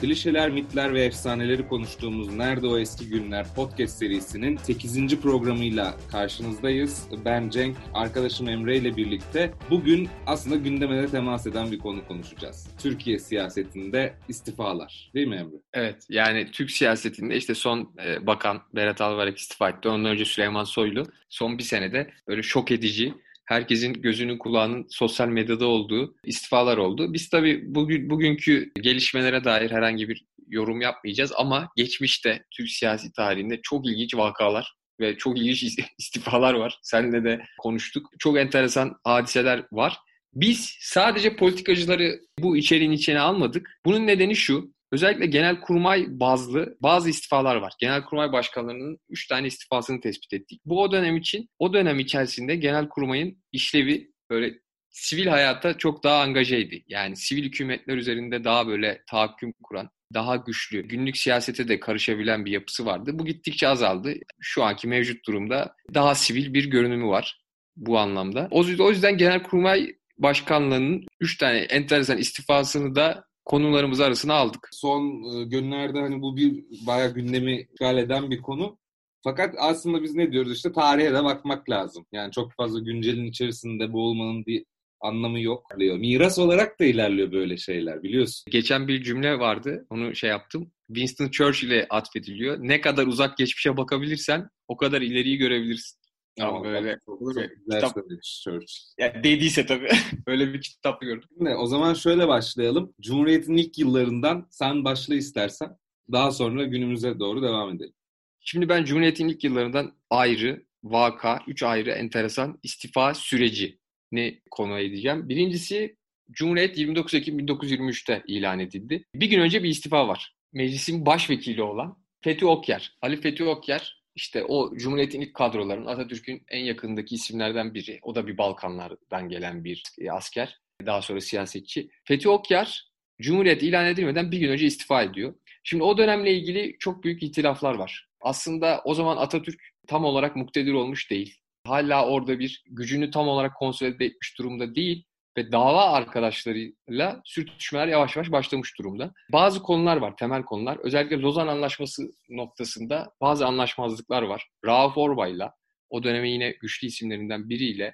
Klişeler, mitler ve efsaneleri konuştuğumuz Nerede O Eski Günler podcast serisinin 8. programıyla karşınızdayız. Ben Cenk, arkadaşım Emre ile birlikte bugün aslında gündeme de temas eden bir konu konuşacağız. Türkiye siyasetinde istifalar. Değil mi Emre? Evet, yani Türk siyasetinde işte son e, bakan Berat Albayrak istifa etti. Ondan önce Süleyman Soylu son bir senede böyle şok edici herkesin gözünün kulağının sosyal medyada olduğu istifalar oldu. Biz tabii bugün bugünkü gelişmelere dair herhangi bir yorum yapmayacağız ama geçmişte Türk siyasi tarihinde çok ilginç vakalar ve çok ilginç istifalar var. Seninle de konuştuk. Çok enteresan hadiseler var. Biz sadece politikacıları bu içeriğin içine almadık. Bunun nedeni şu. Özellikle genel kurmay bazlı bazı istifalar var. Genel kurmay başkanlarının 3 tane istifasını tespit ettik. Bu o dönem için o dönem içerisinde genel kurmayın işlevi böyle sivil hayata çok daha angajeydi. Yani sivil hükümetler üzerinde daha böyle tahakküm kuran, daha güçlü, günlük siyasete de karışabilen bir yapısı vardı. Bu gittikçe azaldı. Şu anki mevcut durumda daha sivil bir görünümü var bu anlamda. O yüzden genel kurmay başkanlığının 3 tane enteresan istifasını da konularımız arasına aldık. Son e, günlerde hani bu bir bayağı gündemi işgal eden bir konu. Fakat aslında biz ne diyoruz işte tarihe de bakmak lazım. Yani çok fazla güncelin içerisinde boğulmanın bir anlamı yok. Miras olarak da ilerliyor böyle şeyler biliyorsun. Geçen bir cümle vardı. Onu şey yaptım. Winston Churchill'e atfediliyor. Ne kadar uzak geçmişe bakabilirsen o kadar ileriyi görebilirsin. Ama böyle şey, kitap Church. Yani dediyse tabii. Öyle bir kitap gördüm. Şimdi, o zaman şöyle başlayalım. Cumhuriyet'in ilk yıllarından sen başla istersen. Daha sonra günümüze doğru devam edelim. Şimdi ben Cumhuriyet'in ilk yıllarından ayrı vaka, üç ayrı enteresan istifa süreci ne konu edeceğim. Birincisi Cumhuriyet 29 Ekim 1923'te ilan edildi. Bir gün önce bir istifa var. Meclisin başvekili olan Fethi Okyar. Ali Fethi Okyar işte o Cumhuriyet'in ilk kadroların Atatürk'ün en yakındaki isimlerden biri. O da bir Balkanlardan gelen bir e, asker. Daha sonra siyasetçi. Fethi Okyar Cumhuriyet ilan edilmeden bir gün önce istifa ediyor. Şimdi o dönemle ilgili çok büyük itilaflar var. Aslında o zaman Atatürk tam olarak muktedir olmuş değil. Hala orada bir gücünü tam olarak konsolide etmiş durumda değil ve dava arkadaşlarıyla sürtüşmeler yavaş yavaş başlamış durumda. Bazı konular var, temel konular. Özellikle Lozan Anlaşması noktasında bazı anlaşmazlıklar var. Rauf Orbay'la, o dönemin yine güçlü isimlerinden biriyle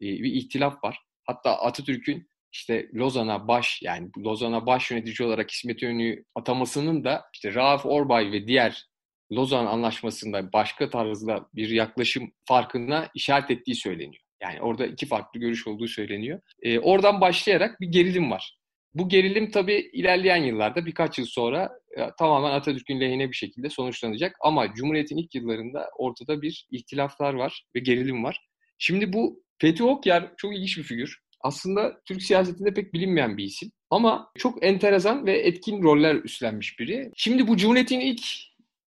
e, bir ihtilaf var. Hatta Atatürk'ün işte Lozan'a baş yani Lozan'a baş yönetici olarak İsmet İnönü'yü atamasının da işte Rauf Orbay ve diğer Lozan Anlaşması'nda başka tarzda bir yaklaşım farkına işaret ettiği söyleniyor. Yani orada iki farklı görüş olduğu söyleniyor. E, oradan başlayarak bir gerilim var. Bu gerilim tabii ilerleyen yıllarda birkaç yıl sonra e, tamamen Atatürk'ün lehine bir şekilde sonuçlanacak. Ama Cumhuriyet'in ilk yıllarında ortada bir ihtilaflar var ve gerilim var. Şimdi bu Fethi Okyar çok ilginç bir figür. Aslında Türk siyasetinde pek bilinmeyen bir isim. Ama çok enteresan ve etkin roller üstlenmiş biri. Şimdi bu Cumhuriyet'in ilk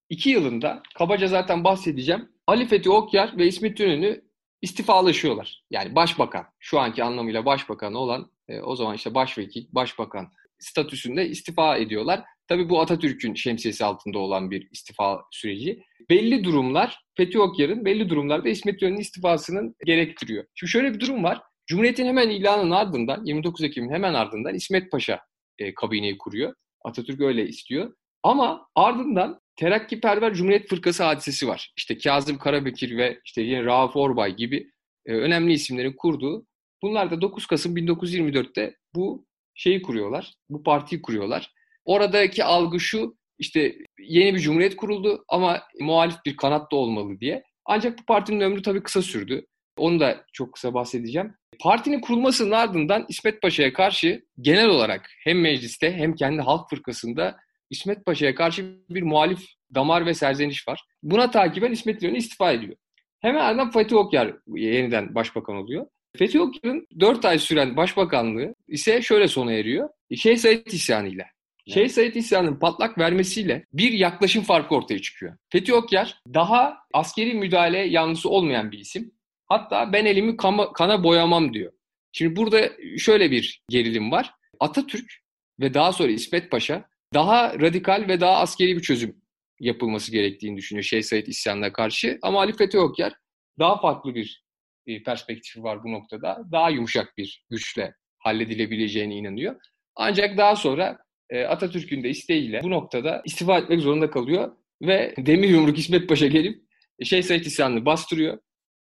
iki yılında kabaca zaten bahsedeceğim. Ali Fethi Okyar ve İsmet İnönü istifalaşıyorlar. Yani başbakan, şu anki anlamıyla başbakan olan e, o zaman işte başvekil, başbakan statüsünde istifa ediyorlar. Tabii bu Atatürk'ün şemsiyesi altında olan bir istifa süreci. Belli durumlar, Fethi Okyar'ın belli durumlarda İsmet İnönü'nün istifasının gerektiriyor. Şimdi şöyle bir durum var. Cumhuriyet'in hemen ilanının ardından, 29 Ekim'in hemen ardından İsmet Paşa e, kabineyi kuruyor. Atatürk öyle istiyor. Ama ardından Terakkiperver Cumhuriyet Fırkası hadisesi var. İşte Kazım Karabekir ve işte yine Rauf Orbay gibi e, önemli isimlerin kurduğu. Bunlar da 9 Kasım 1924'te bu şeyi kuruyorlar. Bu partiyi kuruyorlar. Oradaki algı şu işte yeni bir cumhuriyet kuruldu ama muhalif bir kanat da olmalı diye. Ancak bu partinin ömrü tabii kısa sürdü. Onu da çok kısa bahsedeceğim. Partinin kurulmasının ardından İsmet Paşa'ya karşı genel olarak hem mecliste hem kendi halk fırkasında İsmet Paşa'ya karşı bir muhalif damar ve serzeniş var. Buna takiben İsmet İnönü istifa ediyor. Hemen ardından Fethi Okyar yeniden başbakan oluyor. Fethi Okyar'ın 4 ay süren başbakanlığı ise şöyle sona eriyor. Şeyh Said isyanıyla. Evet. Şeyh Said isyanının patlak vermesiyle bir yaklaşım farkı ortaya çıkıyor. Fethi Okyar daha askeri müdahale yanlısı olmayan bir isim. Hatta ben elimi kana, kana boyamam diyor. Şimdi burada şöyle bir gerilim var. Atatürk ve daha sonra İsmet Paşa daha radikal ve daha askeri bir çözüm yapılması gerektiğini düşünüyor Şeyh Said isyanına karşı. Ama Ali Fethi Okyar daha farklı bir perspektifi var bu noktada. Daha yumuşak bir güçle halledilebileceğine inanıyor. Ancak daha sonra e, Atatürk'ün de isteğiyle bu noktada istifa etmek zorunda kalıyor ve Demir Yumruk İsmet Paşa gelip Şeyh Said isyanını bastırıyor.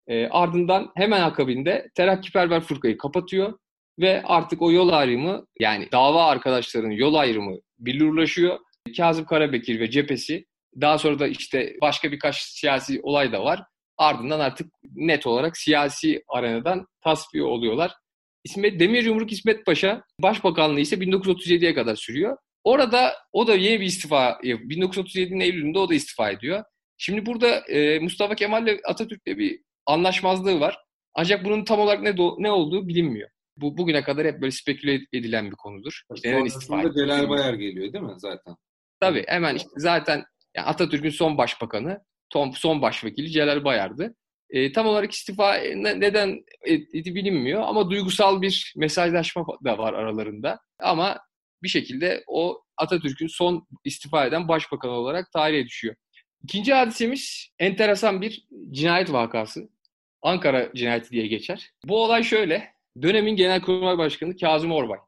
E, ardından hemen akabinde Terakkiperver Fırkayı kapatıyor ve artık o yol ayrımı yani dava arkadaşlarının yol ayrımı billurlaşıyor. Kazım Karabekir ve cephesi daha sonra da işte başka birkaç siyasi olay da var. Ardından artık net olarak siyasi arenadan tasfiye oluyorlar. İsmet Demir Yumruk İsmet Paşa başbakanlığı ise 1937'ye kadar sürüyor. Orada o da yeni bir istifa, 1937'nin Eylül'ünde o da istifa ediyor. Şimdi burada e, Mustafa Kemal ile Atatürk'le bir anlaşmazlığı var. Ancak bunun tam olarak ne, do- ne olduğu bilinmiyor. Bu bugüne kadar hep böyle speküle edilen bir konudur. İşte istifa Celal Bayar geliyor değil mi zaten? Tabii hemen işte zaten yani Atatürk'ün son başbakanı, son, başvekili Celal Bayar'dı. E, tam olarak istifa ne, neden etti bilinmiyor ama duygusal bir mesajlaşma da var aralarında. Ama bir şekilde o Atatürk'ün son istifa eden başbakan olarak tarihe düşüyor. İkinci hadisemiz enteresan bir cinayet vakası. Ankara cinayeti diye geçer. Bu olay şöyle. Dönemin Genelkurmay Başkanı Kazım Orbay.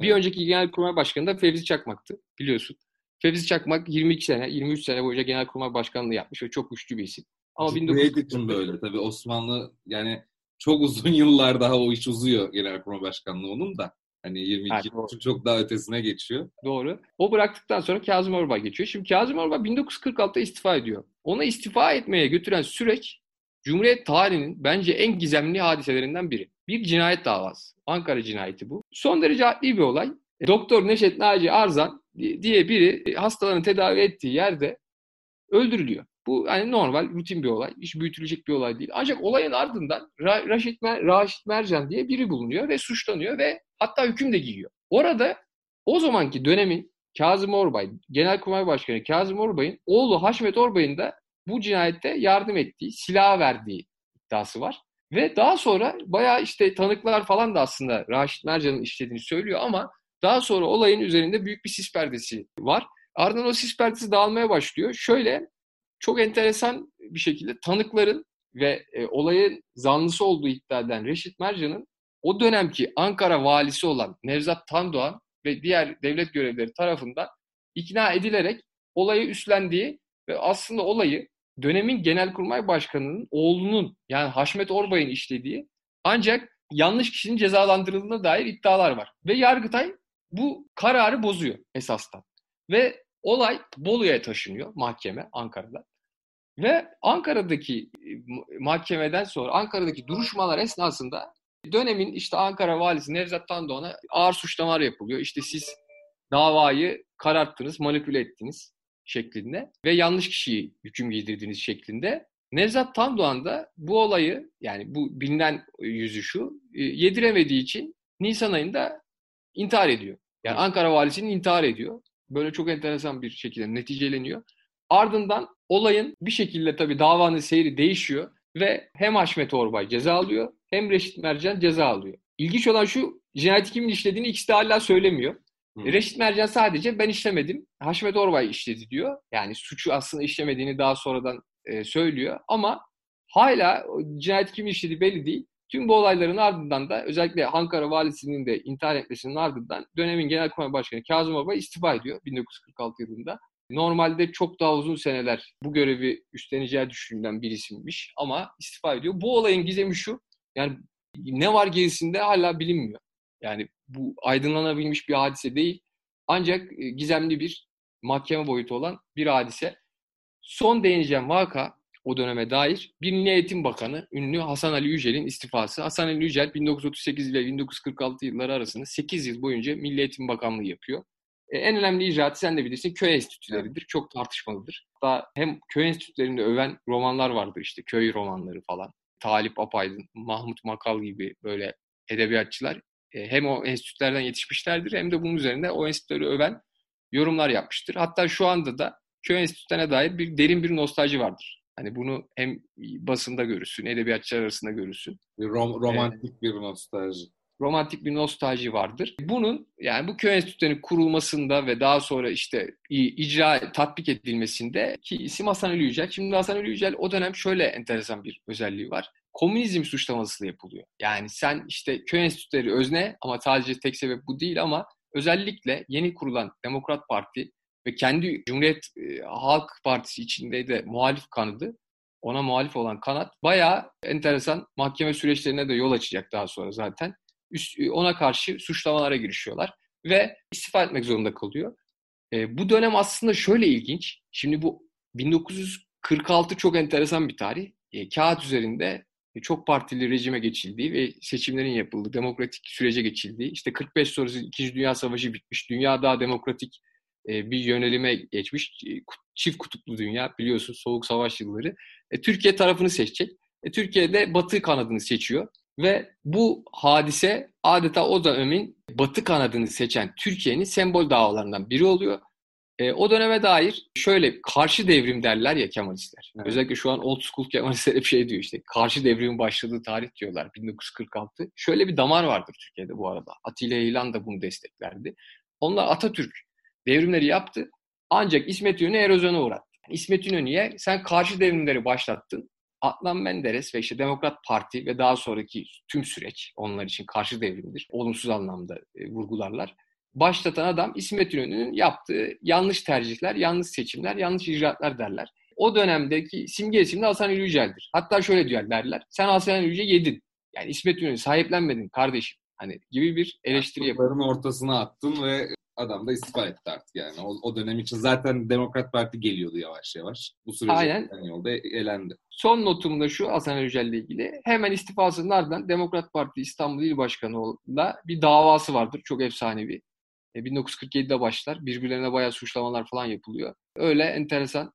Bir önceki Genelkurmay Başkanı da Fevzi Çakmak'tı biliyorsun. Fevzi Çakmak 22 sene, 23 sene boyunca Genelkurmay Başkanlığı yapmış ve çok güçlü bir isim. Ama Cumhuriyet 19... için böyle tabii Osmanlı yani çok uzun yıllar daha o iş uzuyor Genelkurmay Başkanlığı onun da. Hani 22 evet, yıl çok daha ötesine geçiyor. Doğru. O bıraktıktan sonra Kazım Orbay geçiyor. Şimdi Kazım Orbay 1946'da istifa ediyor. Ona istifa etmeye götüren süreç Cumhuriyet tarihinin bence en gizemli hadiselerinden biri. Bir cinayet davası. Ankara cinayeti bu. Son derece adli bir olay. Doktor Neşet Naci Arzan diye biri hastaların tedavi ettiği yerde öldürülüyor. Bu hani normal, rutin bir olay. Hiç büyütülecek bir olay değil. Ancak olayın ardından Ra Raşit, Mer Raşit Mercan diye biri bulunuyor ve suçlanıyor ve hatta hüküm de giyiyor. Orada o zamanki dönemin Kazım Orbay, Genelkurmay Başkanı Kazım Orbay'ın oğlu Haşmet Orbay'ın da bu cinayette yardım ettiği, silah verdiği iddiası var. Ve daha sonra bayağı işte tanıklar falan da aslında Raşit Mercan'ın işlediğini söylüyor ama daha sonra olayın üzerinde büyük bir sis perdesi var. Ardından o sis perdesi dağılmaya başlıyor. Şöyle çok enteresan bir şekilde tanıkların ve e, olayın zanlısı olduğu iddia edilen Reşit Mercan'ın o dönemki Ankara valisi olan Nevzat Tandoğan ve diğer devlet görevlileri tarafından ikna edilerek olayı üstlendiği ve aslında olayı dönemin Genelkurmay Başkanı'nın oğlunun yani Haşmet Orbay'ın işlediği ancak yanlış kişinin cezalandırıldığına dair iddialar var. Ve Yargıtay bu kararı bozuyor esastan. Ve olay Bolu'ya taşınıyor mahkeme Ankara'da. Ve Ankara'daki e, mahkemeden sonra Ankara'daki duruşmalar esnasında dönemin işte Ankara valisi Nevzat Tandoğan'a ağır suçlamalar yapılıyor. İşte siz davayı kararttınız, manipüle ettiniz şeklinde ve yanlış kişiyi hüküm giydirdiğiniz şeklinde. Nevzat Tandoğan da bu olayı yani bu bilinen yüzü şu e, yediremediği için Nisan ayında intihar ediyor. Yani Ankara valisinin intihar ediyor. Böyle çok enteresan bir şekilde neticeleniyor. Ardından olayın bir şekilde tabii davanın seyri değişiyor ve hem Haşmet Orbay ceza alıyor hem Reşit Mercan ceza alıyor. İlginç olan şu cinayeti kimin işlediğini ikisi de hala söylemiyor. Hı. Reşit Mercan sadece ben işlemedim, Haşmet Orbay işledi diyor. Yani suçu aslında işlemediğini daha sonradan e, söylüyor ama hala cinayet kim işledi belli değil. Tüm bu olayların ardından da özellikle Ankara valisinin de intihar etmesinin ardından dönemin Genelkurmay Başkanı Kazım Orbay istifa ediyor 1946 yılında. Normalde çok daha uzun seneler bu görevi üstleneceği düşünülen bir isimmiş ama istifa ediyor. Bu olayın gizemi şu, yani ne var gerisinde hala bilinmiyor. Yani bu aydınlanabilmiş bir hadise değil. Ancak e, gizemli bir mahkeme boyutu olan bir hadise. Son değineceğim vaka o döneme dair bir Milli Eğitim Bakanı ünlü Hasan Ali Yücel'in istifası. Hasan Ali Yücel 1938 ile 1946 yılları arasında 8 yıl boyunca Milli Eğitim Bakanlığı yapıyor. E, en önemli icraatı sen de bilirsin köy enstitüleridir. Çok tartışmalıdır. Hatta hem köy enstitülerini öven romanlar vardır işte köy romanları falan. Talip Apaydın, Mahmut Makal gibi böyle edebiyatçılar hem o enstitülerden yetişmişlerdir hem de bunun üzerinde o enstitüleri öven yorumlar yapmıştır. Hatta şu anda da köy enstitülerine dair bir derin bir nostalji vardır. Hani bunu hem basında görürsün, edebiyatçılar arasında görürsün. Rom, romantik ee, bir nostalji. Romantik bir nostalji vardır. Bunun yani bu köy enstitülerinin kurulmasında ve daha sonra işte icra, tatbik edilmesinde ki isim Hasan Ali Yücel. Şimdi Hasan Ali Yücel o dönem şöyle enteresan bir özelliği var. Komünizm suçlaması yapılıyor. Yani sen işte köy enstitüleri özne ama sadece tek sebep bu değil ama özellikle yeni kurulan Demokrat Parti ve kendi Cumhuriyet e, Halk Partisi içinde de muhalif kanadı, ona muhalif olan kanat bayağı enteresan mahkeme süreçlerine de yol açacak daha sonra zaten. Üst, e, ona karşı suçlamalara girişiyorlar ve istifa etmek zorunda kalıyor. E, bu dönem aslında şöyle ilginç. Şimdi bu 1946 çok enteresan bir tarih. E, kağıt üzerinde çok partili rejime geçildiği ve seçimlerin yapıldığı, demokratik sürece geçildiği, işte 45 sonrası 2. Dünya Savaşı bitmiş, dünya daha demokratik e, bir yönelime geçmiş, e, çift kutuplu dünya biliyorsun soğuk savaş yılları. E, Türkiye tarafını seçecek. E, Türkiye'de Batı kanadını seçiyor ve bu hadise adeta o dönemin Batı kanadını seçen Türkiye'nin sembol davalarından biri oluyor. E, o döneme dair şöyle karşı devrim derler ya Kemalistler. Evet. Özellikle şu an old school Kemalistler hep şey diyor işte karşı devrimin başladığı tarih diyorlar 1946. Şöyle bir damar vardır Türkiye'de bu arada. Atilla İlhan da bunu desteklerdi. Onlar Atatürk devrimleri yaptı ancak İsmet İnönü erozyona uğrattı. İsmet İnönü'ye sen karşı devrimleri başlattın. Adnan Menderes ve işte Demokrat Parti ve daha sonraki tüm süreç onlar için karşı devrimdir. Olumsuz anlamda e, vurgularlar başlatan adam İsmet İnönü'nün yaptığı yanlış tercihler, yanlış seçimler, yanlış icraatlar derler. O dönemdeki simge isim de Hasan Yücel'dir. Hatta şöyle diyor derler. Sen Hasan Yüce yedin. Yani İsmet İnönü sahiplenmedin kardeşim. Hani gibi bir eleştiri yapıyor. ortasına attın ve adam da istifa etti artık yani. O, o dönem için zaten Demokrat Parti geliyordu yavaş yavaş. Bu sürece Aynen. yolda elendi. Son notum da şu Hasan Yücel ile ilgili. Hemen istifasının ardından Demokrat Parti İstanbul İl Başkanı'nda bir davası vardır. Çok efsanevi. 1947'de e, başlar. Birbirlerine bayağı suçlamalar falan yapılıyor. Öyle enteresan.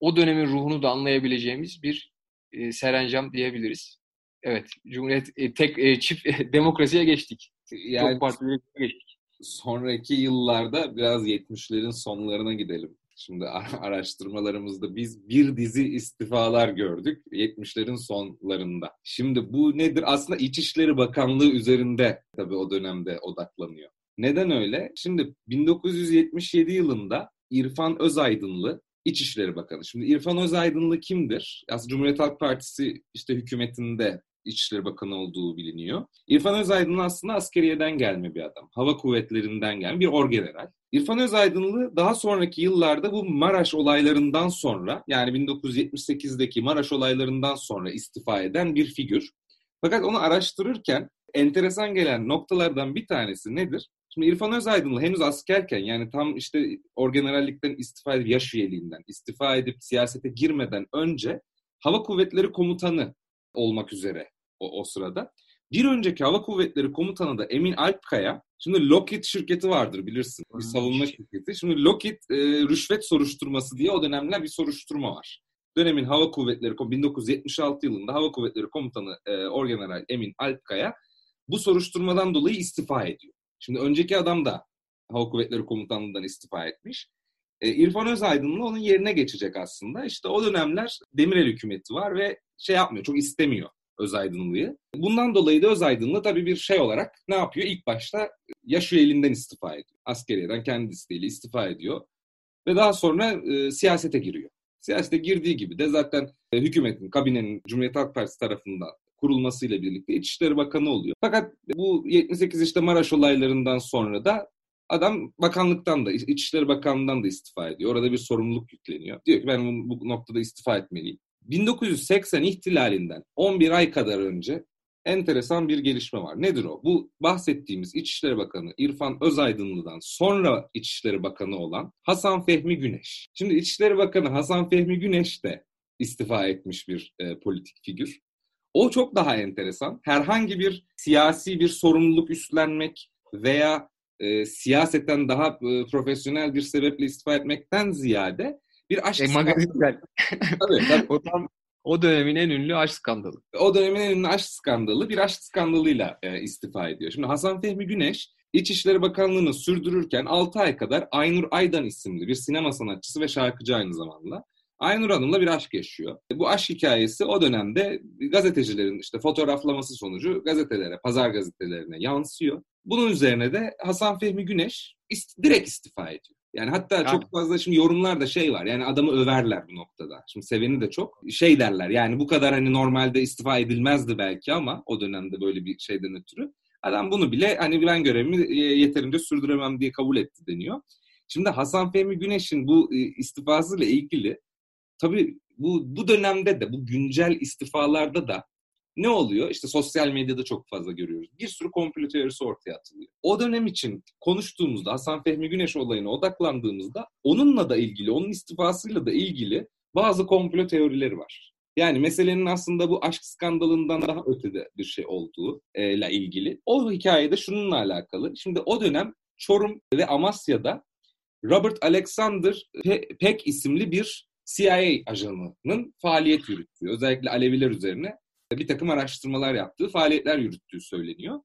O dönemin ruhunu da anlayabileceğimiz bir e, serencam diyebiliriz. Evet, Cumhuriyet e, tek e, çift e, demokrasiye geçtik. Yani, Çok partili geçtik. Sonraki yıllarda biraz 70'lerin sonlarına gidelim. Şimdi araştırmalarımızda biz bir dizi istifalar gördük 70'lerin sonlarında. Şimdi bu nedir? Aslında İçişleri Bakanlığı üzerinde tabii o dönemde odaklanıyor. Neden öyle? Şimdi 1977 yılında İrfan Özaydınlı İçişleri Bakanı. Şimdi İrfan Özaydınlı kimdir? Aslında Cumhuriyet Halk Partisi işte hükümetinde İçişleri Bakanı olduğu biliniyor. İrfan Özaydınlı aslında askeriyeden gelme bir adam. Hava kuvvetlerinden gelme bir orgeneral. İrfan Özaydınlı daha sonraki yıllarda bu Maraş olaylarından sonra yani 1978'deki Maraş olaylarından sonra istifa eden bir figür. Fakat onu araştırırken enteresan gelen noktalardan bir tanesi nedir? Şimdi İrfan Özaydınlı henüz askerken yani tam işte orgenerallikten istifa edip yaş üyeliğinden istifa edip siyasete girmeden önce Hava Kuvvetleri Komutanı olmak üzere o, o sırada. Bir önceki Hava Kuvvetleri Komutanı da Emin Alpkaya. Şimdi Lockheed şirketi vardır bilirsin. Bir savunma şirketi. Şimdi Lockheed e, rüşvet soruşturması diye o dönemler bir soruşturma var. Dönemin Hava Kuvvetleri 1976 yılında Hava Kuvvetleri Komutanı e, Orgeneral Emin Alpkaya bu soruşturmadan dolayı istifa ediyor. Şimdi önceki adam da Hava Kuvvetleri Komutanlığından istifa etmiş. E, İrfan Özaydın'la onun yerine geçecek aslında. İşte o dönemler Demirel hükümeti var ve şey yapmıyor, çok istemiyor Özaydınlı'yı. Bundan dolayı da Özaydınlı tabii bir şey olarak ne yapıyor? İlk başta yaş üyeliğinden istifa ediyor. Askeriyeden kendi isteğiyle istifa ediyor. Ve daha sonra e, siyasete giriyor. Siyasete girdiği gibi de zaten e, hükümetin, kabinenin Cumhuriyet Halk Partisi tarafından kurulmasıyla birlikte İçişleri Bakanı oluyor. Fakat bu 78 işte Maraş olaylarından sonra da adam bakanlıktan da, İçişleri Bakanlığından da istifa ediyor. Orada bir sorumluluk yükleniyor. Diyor ki ben bu noktada istifa etmeliyim. 1980 ihtilalinden 11 ay kadar önce enteresan bir gelişme var. Nedir o? Bu bahsettiğimiz İçişleri Bakanı İrfan Özaydınlı'dan sonra İçişleri Bakanı olan Hasan Fehmi Güneş. Şimdi İçişleri Bakanı Hasan Fehmi Güneş de istifa etmiş bir e, politik figür. O çok daha enteresan. Herhangi bir siyasi bir sorumluluk üstlenmek veya e, siyaseten daha e, profesyonel bir sebeple istifa etmekten ziyade bir aşk e, magazinler. tabii, tabii. o, tam, o dönemin en ünlü aşk skandalı. O dönemin en ünlü aşk skandalı bir aşk skandalıyla e, istifa ediyor. Şimdi Hasan Fehmi Güneş İçişleri Bakanlığı'nı sürdürürken 6 ay kadar Aynur Aydan isimli bir sinema sanatçısı ve şarkıcı aynı zamanda Aynur Hanım'la bir aşk yaşıyor. Bu aşk hikayesi o dönemde gazetecilerin işte fotoğraflaması sonucu gazetelere, pazar gazetelerine yansıyor. Bunun üzerine de Hasan Fehmi Güneş ist- direkt istifa ediyor. Yani hatta yani. çok fazla şimdi yorumlarda şey var. Yani adamı överler bu noktada. Şimdi seveni de çok. Şey derler yani bu kadar hani normalde istifa edilmezdi belki ama o dönemde böyle bir şeyden ötürü. Adam bunu bile hani ben görevimi yeterince sürdüremem diye kabul etti deniyor. Şimdi Hasan Fehmi Güneş'in bu istifasıyla ilgili tabii bu, bu dönemde de bu güncel istifalarda da ne oluyor? İşte sosyal medyada çok fazla görüyoruz. Bir sürü komplo teorisi ortaya atılıyor. O dönem için konuştuğumuzda Hasan Fehmi Güneş olayına odaklandığımızda onunla da ilgili, onun istifasıyla da ilgili bazı komplo teorileri var. Yani meselenin aslında bu aşk skandalından daha ötede bir şey olduğu ile ilgili. O hikayede şununla alakalı. Şimdi o dönem Çorum ve Amasya'da Robert Alexander Peck isimli bir CIA ajanının faaliyet yürüttüğü, özellikle Aleviler üzerine bir takım araştırmalar yaptığı, faaliyetler yürüttüğü söyleniyor.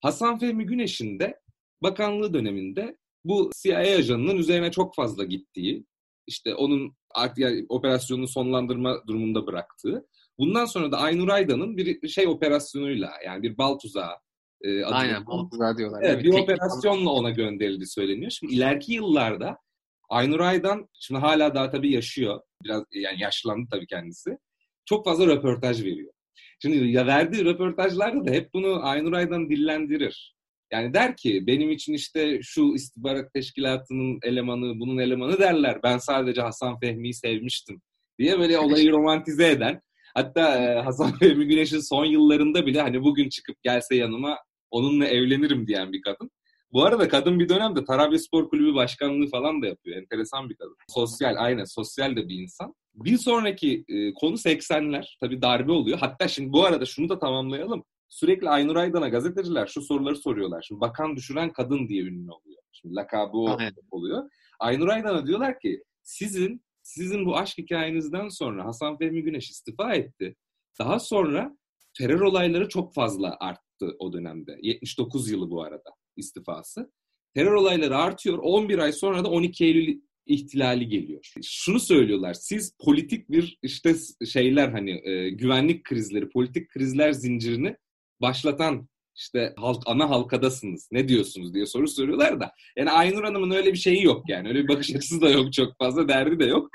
Hasan Fehmi Güneş'in de bakanlığı döneminde bu CIA ajanının üzerine çok fazla gittiği, işte onun artık yani operasyonunu sonlandırma durumunda bıraktığı. Bundan sonra da Aynur Aydan'ın bir şey operasyonuyla yani bir bal tuzağı e, Aynen bal tuzağı diyorlar. Evet, bir operasyonla ona gönderildi söyleniyor. Şimdi ileriki yıllarda Aynur Aydan şimdi hala daha tabii yaşıyor. Biraz yani yaşlandı tabii kendisi. Çok fazla röportaj veriyor. Şimdi ya verdiği röportajlarda da hep bunu Aynur Aydan dillendirir. Yani der ki benim için işte şu istihbarat teşkilatının elemanı, bunun elemanı derler. Ben sadece Hasan Fehmi'yi sevmiştim diye böyle olayı romantize eden. Hatta e, Hasan Fehmi Güneş'in son yıllarında bile hani bugün çıkıp gelse yanıma onunla evlenirim diyen bir kadın. Bu arada kadın bir dönemde Tarabya Spor Kulübü başkanlığı falan da yapıyor. Enteresan bir kadın. Sosyal, aynen sosyal de bir insan. Bir sonraki e, konu 80'ler. Tabii darbe oluyor. Hatta şimdi bu arada şunu da tamamlayalım. Sürekli Aynur Aydan'a gazeteciler şu soruları soruyorlar. Şimdi bakan düşüren kadın diye ünlü oluyor. Şimdi lakabı o oluyor. Aynur Aydan'a diyorlar ki sizin sizin bu aşk hikayenizden sonra Hasan Fehmi Güneş istifa etti. Daha sonra terör olayları çok fazla arttı o dönemde. 79 yılı bu arada istifası. Terör olayları artıyor. 11 ay sonra da 12 Eylül ihtilali geliyor. Şunu söylüyorlar. Siz politik bir işte şeyler hani e, güvenlik krizleri, politik krizler zincirini başlatan işte halk, ana halkadasınız. Ne diyorsunuz diye soru soruyorlar da. Yani Aynur Hanım'ın öyle bir şeyi yok yani. Öyle bir bakış açısı da yok çok fazla. Derdi de yok.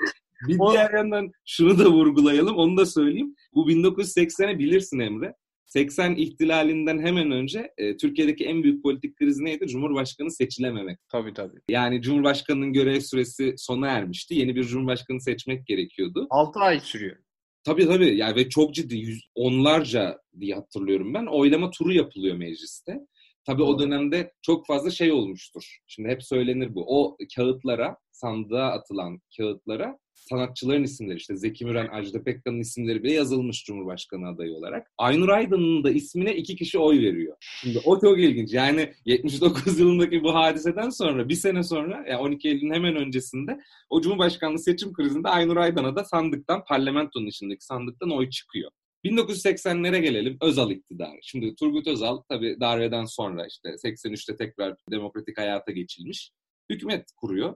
Bir diğer yandan şunu da vurgulayalım. Onu da söyleyeyim. Bu 1980'e bilirsin Emre. 80 ihtilalinden hemen önce e, Türkiye'deki en büyük politik kriz neydi? Cumhurbaşkanı seçilememek. Tabii tabii. Yani Cumhurbaşkanı'nın görev süresi sona ermişti. Yeni bir Cumhurbaşkanı seçmek gerekiyordu. 6 ay sürüyor. Tabii tabii. Yani ve çok ciddi yüz, onlarca diye hatırlıyorum ben. Oylama turu yapılıyor mecliste. Tabii o dönemde çok fazla şey olmuştur. Şimdi hep söylenir bu. O kağıtlara, sandığa atılan kağıtlara sanatçıların isimleri işte Zeki Müren, Ajda Pekkan'ın isimleri bile yazılmış Cumhurbaşkanı adayı olarak. Aynur Aydın'ın da ismine iki kişi oy veriyor. Şimdi o çok ilginç. Yani 79 yılındaki bu hadiseden sonra bir sene sonra yani 12 Eylül'ün hemen öncesinde o Cumhurbaşkanlığı seçim krizinde Aynur Aydın'a da sandıktan parlamentonun içindeki sandıktan oy çıkıyor. 1980'lere gelelim. Özal iktidarı. Şimdi Turgut Özal tabii darbeden sonra işte 83'te tekrar demokratik hayata geçilmiş. Hükümet kuruyor.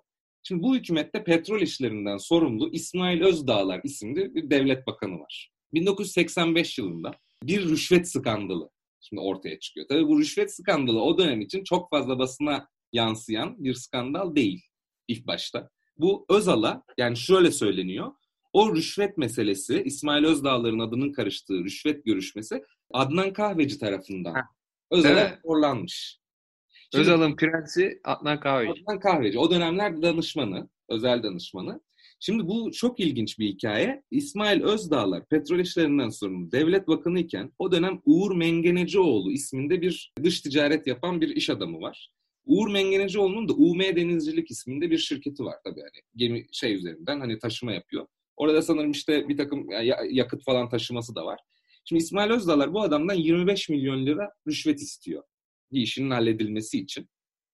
Şimdi bu hükümette petrol işlerinden sorumlu İsmail Özdağlar isimli bir devlet bakanı var. 1985 yılında bir rüşvet skandalı şimdi ortaya çıkıyor. Tabii bu rüşvet skandalı o dönem için çok fazla basına yansıyan bir skandal değil ilk başta. Bu Özal'a yani şöyle söyleniyor. O rüşvet meselesi İsmail Özdağlar'ın adının karıştığı rüşvet görüşmesi Adnan Kahveci tarafından Özal'a raporlanmış. Özal'ın prensi Adnan Kahveci. Adnan Kahveci. O dönemler danışmanı, özel danışmanı. Şimdi bu çok ilginç bir hikaye. İsmail Özdağlar petrol işlerinden sorumlu devlet bakanı iken o dönem Uğur Mengenecioğlu isminde bir dış ticaret yapan bir iş adamı var. Uğur Mengenecioğlu'nun da UM Denizcilik isminde bir şirketi var tabii hani gemi şey üzerinden hani taşıma yapıyor. Orada sanırım işte bir takım yakıt falan taşıması da var. Şimdi İsmail Özdağlar bu adamdan 25 milyon lira rüşvet istiyor bir işinin halledilmesi için.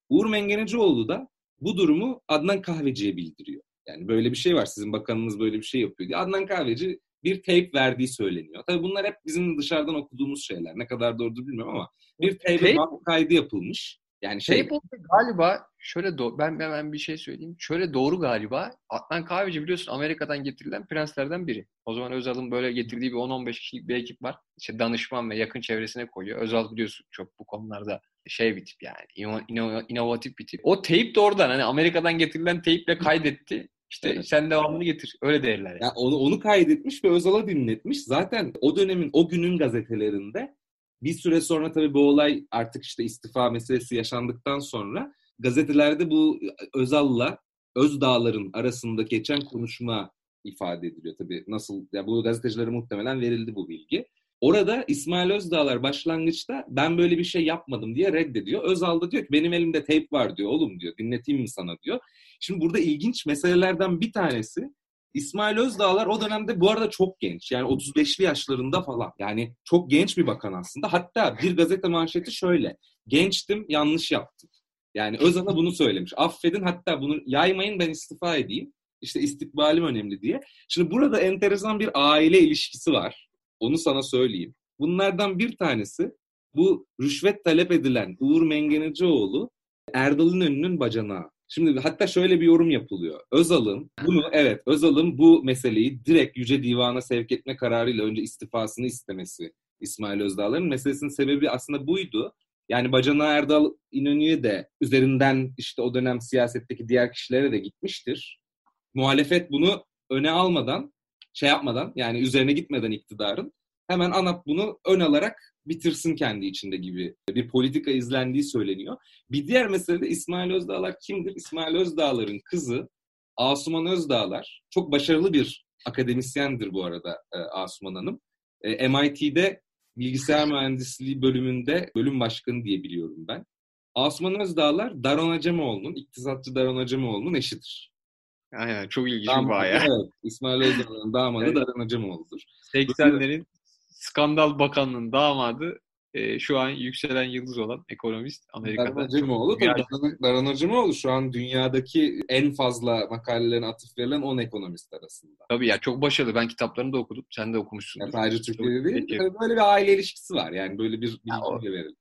Uğur Mengenecioğlu da bu durumu Adnan Kahveci'ye bildiriyor. Yani böyle bir şey var sizin bakanınız böyle bir şey yapıyor diye. Adnan Kahveci bir tape verdiği söyleniyor. Tabii bunlar hep bizim dışarıdan okuduğumuz şeyler. Ne kadar doğrudur bilmiyorum ama bir tape, tape kaydı yapılmış. Yani şey Tape galiba şöyle do- ben hemen bir şey söyleyeyim. Şöyle doğru galiba. Adnan Kahveci biliyorsun Amerika'dan getirilen prenslerden biri. O zaman Özal'ın böyle getirdiği bir 10-15 kişilik bir ekip var. İşte danışman ve yakın çevresine koyuyor. Özal biliyorsun çok bu konularda şey bir tip yani. İno- inovatif bir tip. O teyp de oradan hani Amerika'dan getirilen teyple kaydetti. İşte evet. sen devamını getir. Öyle değerler. Yani. yani onu, onu kaydetmiş ve Özal'a dinletmiş. Zaten o dönemin, o günün gazetelerinde Bir süre sonra tabii bu olay artık işte istifa meselesi yaşandıktan sonra gazetelerde bu Özal'la Özdağlar'ın arasında geçen konuşma ifade ediliyor tabii. Nasıl ya bu gazetecilere muhtemelen verildi bu bilgi. Orada İsmail Özdağlar başlangıçta ben böyle bir şey yapmadım diye reddediyor. Özal da diyor ki benim elimde teyp var diyor oğlum diyor dinleteyim mi sana diyor. Şimdi burada ilginç meselelerden bir tanesi İsmail Özdağlar o dönemde bu arada çok genç. Yani 35'li yaşlarında falan. Yani çok genç bir bakan aslında. Hatta bir gazete manşeti şöyle. Gençtim, yanlış yaptım. Yani Özal'a bunu söylemiş. Affedin hatta bunu yaymayın ben istifa edeyim. İşte istikbalim önemli diye. Şimdi burada enteresan bir aile ilişkisi var. Onu sana söyleyeyim. Bunlardan bir tanesi bu rüşvet talep edilen Uğur Mengenecioğlu Erdal İnönü'nün bacanağı. Şimdi hatta şöyle bir yorum yapılıyor. Özal'ın bunu evet Özal'ın bu meseleyi direkt Yüce Divan'a sevk etme kararıyla önce istifasını istemesi İsmail Özdağlar'ın meselesinin sebebi aslında buydu. Yani bacana Erdal İnönü'ye de üzerinden işte o dönem siyasetteki diğer kişilere de gitmiştir. Muhalefet bunu öne almadan, şey yapmadan yani üzerine gitmeden iktidarın hemen ANAP bunu ön alarak bitirsin kendi içinde gibi bir politika izlendiği söyleniyor. Bir diğer mesele de İsmail Özdağlar kimdir? İsmail Özdağlar'ın kızı Asuman Özdağlar çok başarılı bir akademisyendir bu arada e, Asuman Hanım. E, MIT'de bilgisayar mühendisliği bölümünde bölüm başkanı diye biliyorum ben. Asuman Özdağlar Daron Acemoğlu'nun, iktisatçı Daron Acemoğlu'nun eşidir. Aynen çok ilginç bir bağ ya. Evet, İsmail Özdağlar'ın damadı evet. Daron Acemoğlu'dur. 80'lerin skandal bakanlığın damadı e, şu an yükselen yıldız olan ekonomist Amerika'da. Daran Acemoğlu tabii Daran Acemoğlu şu an dünyadaki en fazla makalelerin atıf verilen 10 ekonomist arasında. Tabii ya çok başarılı. Ben kitaplarını da okudum. Sen de okumuşsun. Ya, sadece Türkiye'de değil. Peki. Böyle bir aile ilişkisi var. Yani böyle bir bilgi verelim.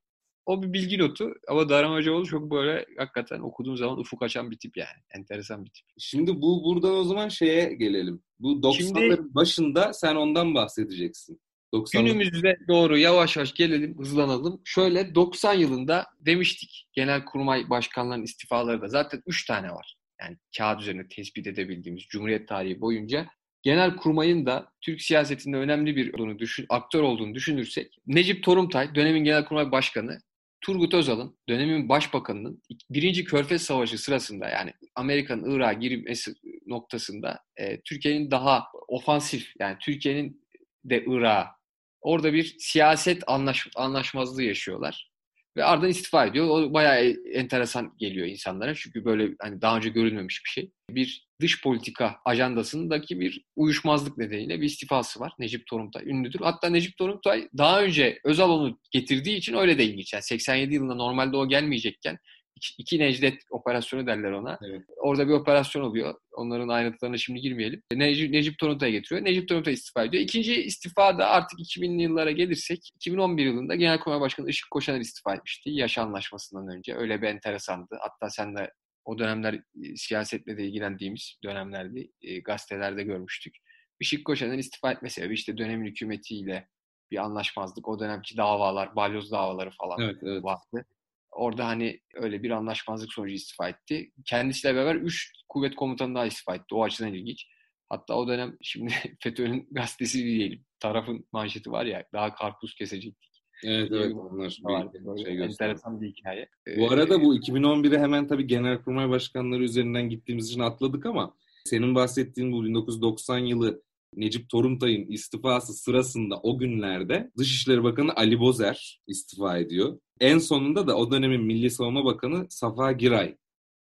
O bir bilgi notu ama Hocaoğlu çok böyle hakikaten okuduğun zaman ufuk açan bir tip yani. Enteresan bir tip. Şimdi bu buradan o zaman şeye gelelim. Bu 90'ların Şimdi, başında sen ondan bahsedeceksin. 90 Günümüzde doğru yavaş yavaş gelelim, hızlanalım. Şöyle 90 yılında demiştik genel kurmay başkanlarının istifaları da zaten 3 tane var. Yani kağıt üzerinde tespit edebildiğimiz Cumhuriyet tarihi boyunca genel kurmayın da Türk siyasetinde önemli bir olduğunu düşün, aktör olduğunu düşünürsek Necip Torumtay dönemin genel kurmay başkanı Turgut Özal'ın dönemin başbakanının birinci Körfez Savaşı sırasında yani Amerika'nın Irak'a girmesi noktasında e, Türkiye'nin daha ofansif yani Türkiye'nin de Irak'a Orada bir siyaset anlaş, anlaşmazlığı yaşıyorlar. Ve ardından istifa ediyor. O bayağı e, enteresan geliyor insanlara. Çünkü böyle hani daha önce görülmemiş bir şey. Bir dış politika ajandasındaki bir uyuşmazlık nedeniyle bir istifası var. Necip Torumtay ünlüdür. Hatta Necip Torumtay daha önce Özal onu getirdiği için öyle de ilginç. Yani 87 yılında normalde o gelmeyecekken iki Necdet operasyonu derler ona. Evet. Orada bir operasyon oluyor. Onların ayrıntılarına şimdi girmeyelim. Necip, Necip Toruntay'a getiriyor. Necip Toruntay istifa ediyor. İkinci istifa da artık 2000'li yıllara gelirsek 2011 yılında Genelkurmay Başkanı Işık Koşaner istifa etmişti. Yaş anlaşmasından önce. Öyle bir enteresandı. Hatta sen de o dönemler e, siyasetle de ilgilendiğimiz dönemlerde e, gazetelerde görmüştük. Işık Koşaner'in istifa etme sebebi işte dönemin hükümetiyle bir anlaşmazlık. O dönemki davalar, balyoz davaları falan evet, evet. vardı. Orada hani öyle bir anlaşmazlık sonucu istifa etti. Kendisiyle beraber 3 kuvvet komutanı daha istifa etti. O açıdan ilginç. Hatta o dönem şimdi FETÖ'nün gazetesi diyelim. Tarafın manşeti var ya daha karpuz kesecektik. Evet evet onlar var. Bir şey enteresan bir hikaye. Bu arada bu 2011'e hemen tabii Genelkurmay Başkanları üzerinden gittiğimiz için atladık ama senin bahsettiğin bu 1990 yılı Necip Toruntay'ın istifası sırasında o günlerde Dışişleri Bakanı Ali Bozer istifa ediyor. En sonunda da o dönemin Milli Savunma Bakanı Safa Giray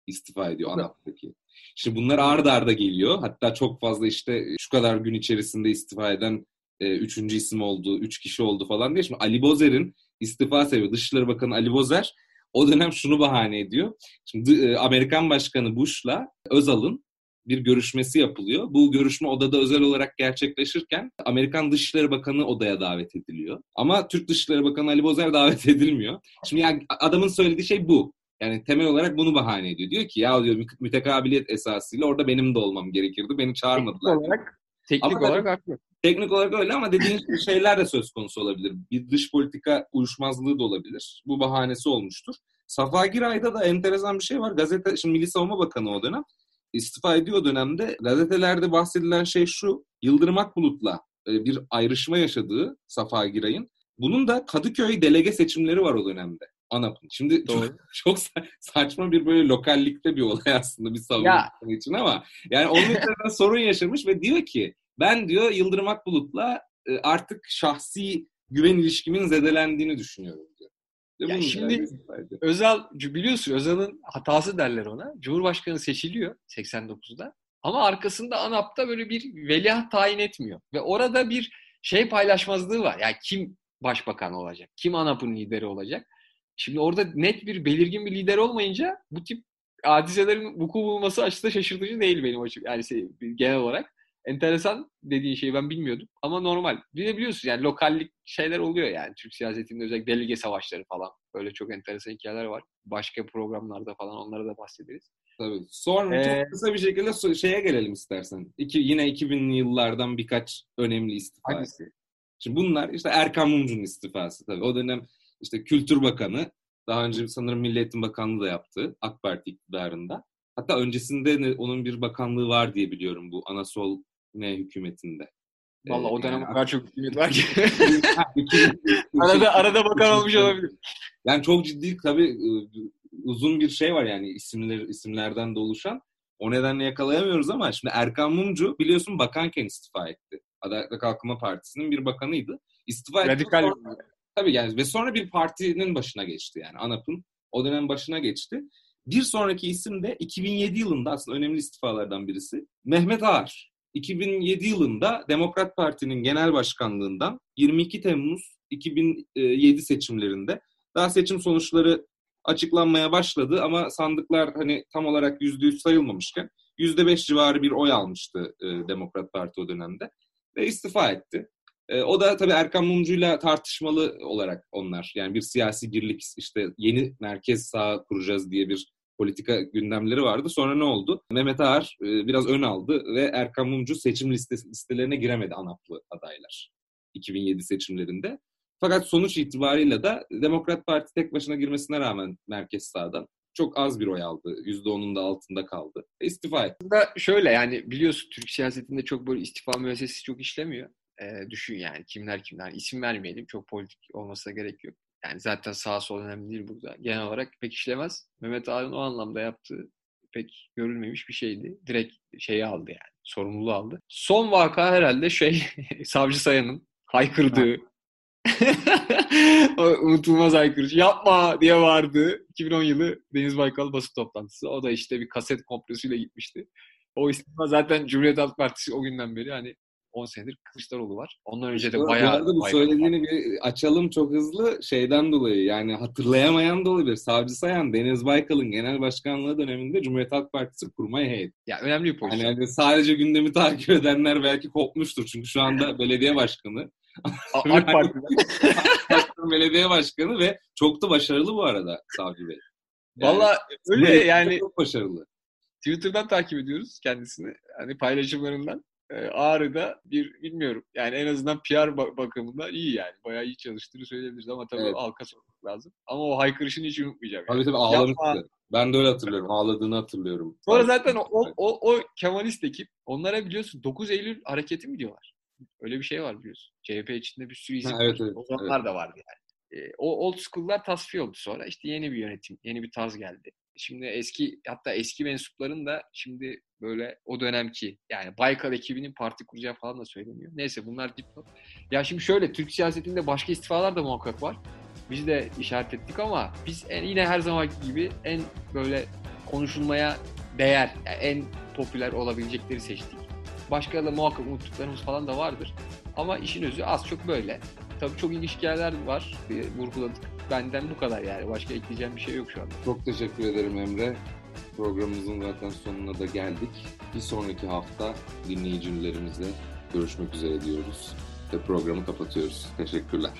istifa ediyor ANAP'taki. Şimdi bunlar arda arda geliyor. Hatta çok fazla işte şu kadar gün içerisinde istifa eden e, üçüncü isim oldu, üç kişi oldu falan diye. Şimdi Ali Bozer'in istifa sebebi Dışişleri Bakanı Ali Bozer o dönem şunu bahane ediyor. Şimdi e, Amerikan Başkanı Bush'la Özal'ın bir görüşmesi yapılıyor. Bu görüşme odada özel olarak gerçekleşirken Amerikan Dışişleri Bakanı odaya davet ediliyor. Ama Türk Dışişleri Bakanı Ali Bozer davet edilmiyor. Şimdi yani adamın söylediği şey bu. Yani temel olarak bunu bahane ediyor. Diyor ki ya diyor mütekabiliyet esasıyla orada benim de olmam gerekirdi. Beni çağırmadılar. Teknik olarak, teknik ama olarak haklı. Teknik olarak öyle ama dediğin şeyler de söz konusu olabilir. Bir dış politika uyuşmazlığı da olabilir. Bu bahanesi olmuştur. Safa Giray'da da enteresan bir şey var. Gazete, şimdi Milli Savunma Bakanı o dönem istifa ediyor dönemde gazetelerde bahsedilen şey şu. Yıldırım Akbulut'la e, bir ayrışma yaşadığı Safa Giray'ın Bunun da Kadıköy delege seçimleri var o dönemde. ANAP'ın. Şimdi Doğru. çok, çok saçma bir böyle lokallikte bir olay aslında bir savunma için ama yani onun üzerinden sorun yaşamış ve diyor ki ben diyor Yıldırım Akbulut'la e, artık şahsi güven ilişkimin zedelendiğini düşünüyorum ya şimdi Özal biliyorsun Özal'ın hatası derler ona. Cumhurbaşkanı seçiliyor 89'da. Ama arkasında ANAP'ta böyle bir veliaht tayin etmiyor. Ve orada bir şey paylaşmazlığı var. Yani kim başbakan olacak? Kim ANAP'ın lideri olacak? Şimdi orada net bir belirgin bir lider olmayınca bu tip hadiselerin vuku bulması açısından şaşırtıcı değil benim açım. Yani şey, genel olarak. Enteresan dediğin şeyi ben bilmiyordum ama normal. Bir de biliyorsun yani lokallik şeyler oluyor yani Türk siyasetinde özellikle delege savaşları falan. Böyle çok enteresan hikayeler var. Başka programlarda falan onlara da bahsederiz. Tabii. Sonra ee, çok kısa bir şekilde şeye gelelim istersen. İki, yine 2000'li yıllardan birkaç önemli istifa. Hangisi? Şimdi bunlar işte Erkan Mumcu'nun istifası tabii. O dönem işte Kültür Bakanı, daha önce sanırım Milli Eğitim Bakanlığı da yaptı AK Parti iktidarında. Hatta öncesinde onun bir bakanlığı var diye biliyorum bu Anasol ne hükümetinde. Valla o dönem yani, o kadar çok hükümet var ki. arada arada bakan olmuş olabilir. Yani çok ciddi tabii uzun bir şey var yani isimler isimlerden de oluşan. O nedenle yakalayamıyoruz ama şimdi Erkan Mumcu biliyorsun bakanken istifa etti. Adalet ve Kalkınma Partisi'nin bir bakanıydı. İstifa etti. Radikal. Sonra, tabii yani ve sonra bir partinin başına geçti yani ANAP'ın o dönem başına geçti. Bir sonraki isim de 2007 yılında aslında önemli istifalardan birisi Mehmet Ağar. 2007 yılında Demokrat Parti'nin genel başkanlığından 22 Temmuz 2007 seçimlerinde daha seçim sonuçları açıklanmaya başladı ama sandıklar hani tam olarak %100 sayılmamışken %5 civarı bir oy almıştı e, Demokrat Parti o dönemde ve istifa etti. E, o da tabii Erkan Mumcu'yla tartışmalı olarak onlar. Yani bir siyasi birlik işte yeni merkez sağ kuracağız diye bir politika gündemleri vardı. Sonra ne oldu? Mehmet Ağar e, biraz ön aldı ve Erkan Mumcu seçim listesi, listelerine giremedi ANAP'lı adaylar 2007 seçimlerinde. Fakat sonuç itibariyle de Demokrat Parti tek başına girmesine rağmen merkez sağdan çok az bir oy aldı. %10'un da altında kaldı. E, istifa etti. Şöyle yani biliyorsun Türk siyasetinde çok böyle istifa müessesesi çok işlemiyor. E, düşün yani kimler kimler. isim vermeyelim. Çok politik olmasına gerek yok. Yani zaten sağ sol önemli değil burada. Genel olarak pek işlemez. Mehmet Ağar'ın o anlamda yaptığı pek görülmemiş bir şeydi. Direkt şeyi aldı yani. Sorumluluğu aldı. Son vaka herhalde şey Savcı Sayan'ın haykırdığı unutulmaz aykırış. Yapma diye vardı. 2010 yılı Deniz Baykal basın toplantısı. O da işte bir kaset kompresuyla gitmişti. O istifa zaten Cumhuriyet Halk Partisi o günden beri hani 10 senedir Kılıçdaroğlu var. Ondan önce de bayağı... Bu arada bu söylediğini var. bir açalım çok hızlı şeyden dolayı yani hatırlayamayan da olabilir. Savcı Sayan Deniz Baykal'ın genel başkanlığı döneminde Cumhuriyet Halk Partisi kurmaya heyet. Ya önemli bir pozisyon. Yani sadece gündemi takip edenler belki kopmuştur. Çünkü şu anda belediye başkanı. AK Parti'den. belediye başkanı ve çok da başarılı bu arada Savcı Bey. Yani, Valla öyle yani. Çok başarılı. Twitter'dan takip ediyoruz kendisini. Hani paylaşımlarından. Ee, Ağrı'da bir bilmiyorum. Yani en azından PR bakımından iyi yani. Bayağı iyi çalıştığını söyleyebiliriz ama tabii evet. halka sormak lazım. Ama o haykırışını hiç unutmayacağım. Yani. Tabii tabii ağlamıştı. Ben de öyle hatırlıyorum. Ağladığını hatırlıyorum. Sonra zaten o, o, o Kemalist ekip onlara biliyorsun 9 Eylül hareketi mi diyorlar? Öyle bir şey var biliyorsun. CHP içinde bir sürü isim ha, evet, var. Evet, o zamanlar evet. da vardı yani. E, o old school'lar tasfiye oldu sonra. İşte yeni bir yönetim, yeni bir tarz geldi. Şimdi eski hatta eski mensupların da şimdi böyle o dönemki yani Baykal ekibinin parti kuracağı falan da söyleniyor. Neyse bunlar dipnot. Ya şimdi şöyle Türk siyasetinde başka istifalar da muhakkak var. Biz de işaret ettik ama biz en, yine her zaman gibi en böyle konuşulmaya değer, yani en popüler olabilecekleri seçtik. Başka da muhakkak unuttuklarımız falan da vardır. Ama işin özü az çok böyle. Tabii çok ilginç hikayeler var. Vurguladık. Benden bu kadar yani. Başka ekleyeceğim bir şey yok şu anda. Çok teşekkür ederim Emre. Programımızın zaten sonuna da geldik. Bir sonraki hafta dinleyicilerimizle görüşmek üzere diyoruz. Ve programı kapatıyoruz. Teşekkürler.